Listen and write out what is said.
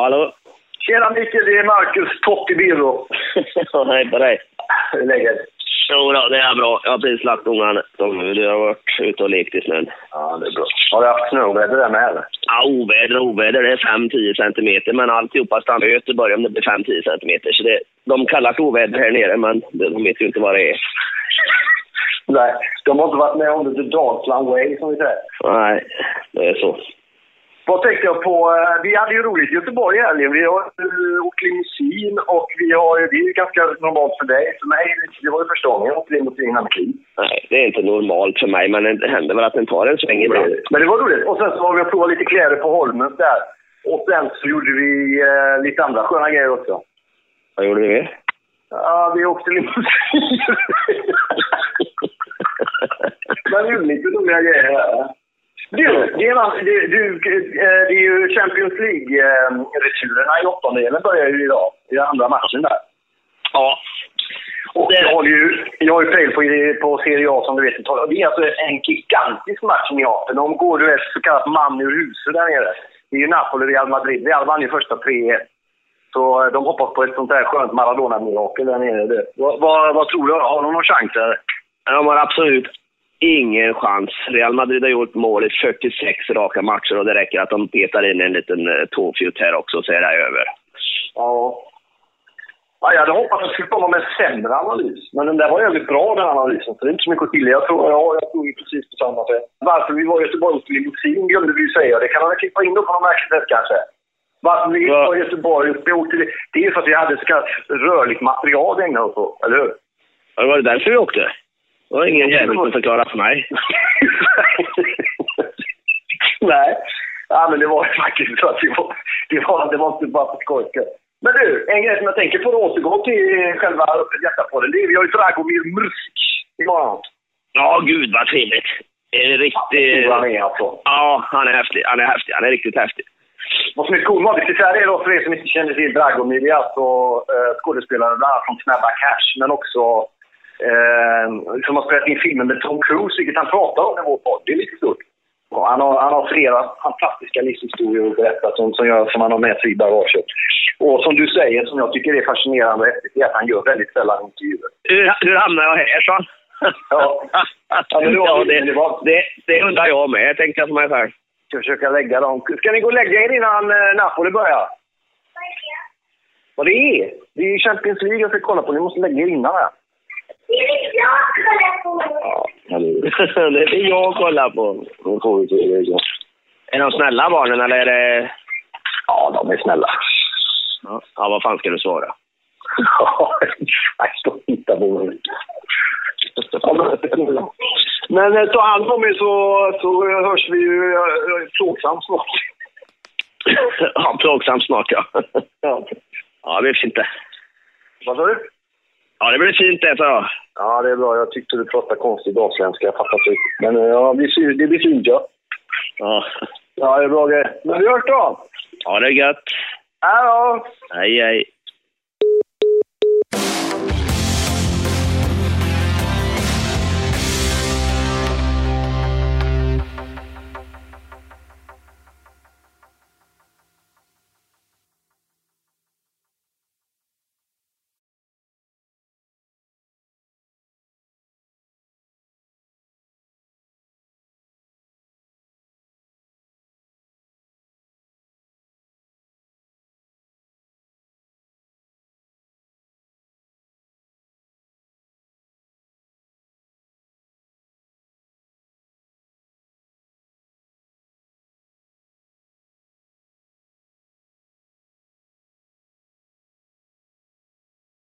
Hallå? Tjena Micke, det är Marcus Birro. Hej på dig. Hur är läget? Jo då, det är bra. Jag har precis lagt ungarna. De du har varit ute och lekt i snön. Ja, det är bra. Har du haft snöoväder där med eller? Ja, oväder och oväder. Det är 5-10 centimeter, men alltihopa stannar i Göteborg om det blir 5-10 centimeter. Så det, de kallar det oväder här nere, men de vet ju inte vad det är. Nej, de har inte varit med om det the Dalsland way som vi säger. Nej, det är så. Vad tänkte jag på? Eh, Vi hade ju roligt i Göteborg i helgen. Vi har eh, åkt limousin och vi har ju, det är ju ganska normalt för dig. För mig, det var ju första gången jag åkte limousin här med Kim. Nej, det är inte normalt för mig, men det händer väl att den tar en sväng ibland. Men det var roligt. Och sen så var vi och provade lite kläder på Holmens där. Och sen så gjorde vi eh, lite andra sköna grejer också. Vad gjorde vi? Ja, vi åkte limousin. Men gjorde lite roliga grejer. Du, det är, en- du, du, eh, det är ju Champions League-returerna i åttondelen börjar ju idag. I andra matchen där. Ja. Och Det- jag har ju, jag har ju pejl på, på Serie A som du vet. Det är alltså en gigantisk match i Neapel. De går du ett så kallat man ur huset där nere. Det är ju Napoli och Real Madrid. Real vann ju första 3-1. Så eh, de hoppas på ett sånt där skönt Maradona-mirakel där nere. Vad, vad, vad tror du? Har de någon chans? Eller? De har absolut ingen chans. Real Madrid har gjort mål i 46 raka matcher och det räcker att de petar in en liten uh, tåfjutt här också så är det över. Ja. Ja, jag hade hoppats att det skulle komma med en sämre analys. Men den där var jävligt bra den analysen. Så det är inte så mycket att skilja. Jag tror, ja, jag tror precis på samma sätt. Varför vi var i Göteborg på limousin glömde vi ju säga. Det kan man väl klippa in då på något märkligt sätt kanske. Varför vi var i Göteborg och åkte Det är ju för att vi hade så kallat rörligt material att ägna oss åt, eller hur? Ja, det var det därför vi åkte. Det var ingen jävel som förklarade för mig. Nej. Ja, men det var faktiskt så att det var, det var, det var inte bara för skojs. Men du, en grej som jag tänker på att återgå till själva hjärtapodden. Det är, vi har ju Dragomir Mrsk imorgon. Ja, gud vad trevligt. En riktig... Stor han är alltså. Ja, han är häftig. Han är häftig. Han är riktigt häftig. Vad som är ska säga det då för er som inte känner till Dragomir, det är alltså eh, skådespelare bland annat från Snabba Cash, men också eh, som har spelat in filmen med Tom Cruise, vilket han pratar om i vår podd. Det är lite stort. Och han, har, han har flera fantastiska livshistorier att berätta som, som, gör, som han har med sig i bagaget. Och som du säger, som jag tycker är fascinerande är att han gör väldigt sällan intervjuer. Hur, hur hamnade jag här, så? Ja. ja, det var- det, det det, det undrar jag med, tänkte jag för mig själv. Ska försöka lägga dem. Ska ni gå och lägga er innan eh, Napoli börjar? Vad det är? Det är ju Champions League jag ska kolla på. Ni måste lägga er innan här. Det är jag att kolla på. Då får vi ja. Är de snälla barnen eller är det... Ja, de är snälla. Ja, ja vad fan ska du svara? Stå och titta på mig. Men- eh, ta hand om er så, så hörs vi ju plågsamt snart. ja, plågsamt snart ja. Ja. Ja, det fint det. Vad sa du? Ja, det blir fint det, jag. Ja, det är bra. Jag tyckte du pratade konstig dalsländska. Jag fattar inte. Men eh, ja, det blir, det blir fint, ja. Ja. Ja, det är bra grejer. Men vi hörs då. Ha det gött. Hej då! Hej, hej.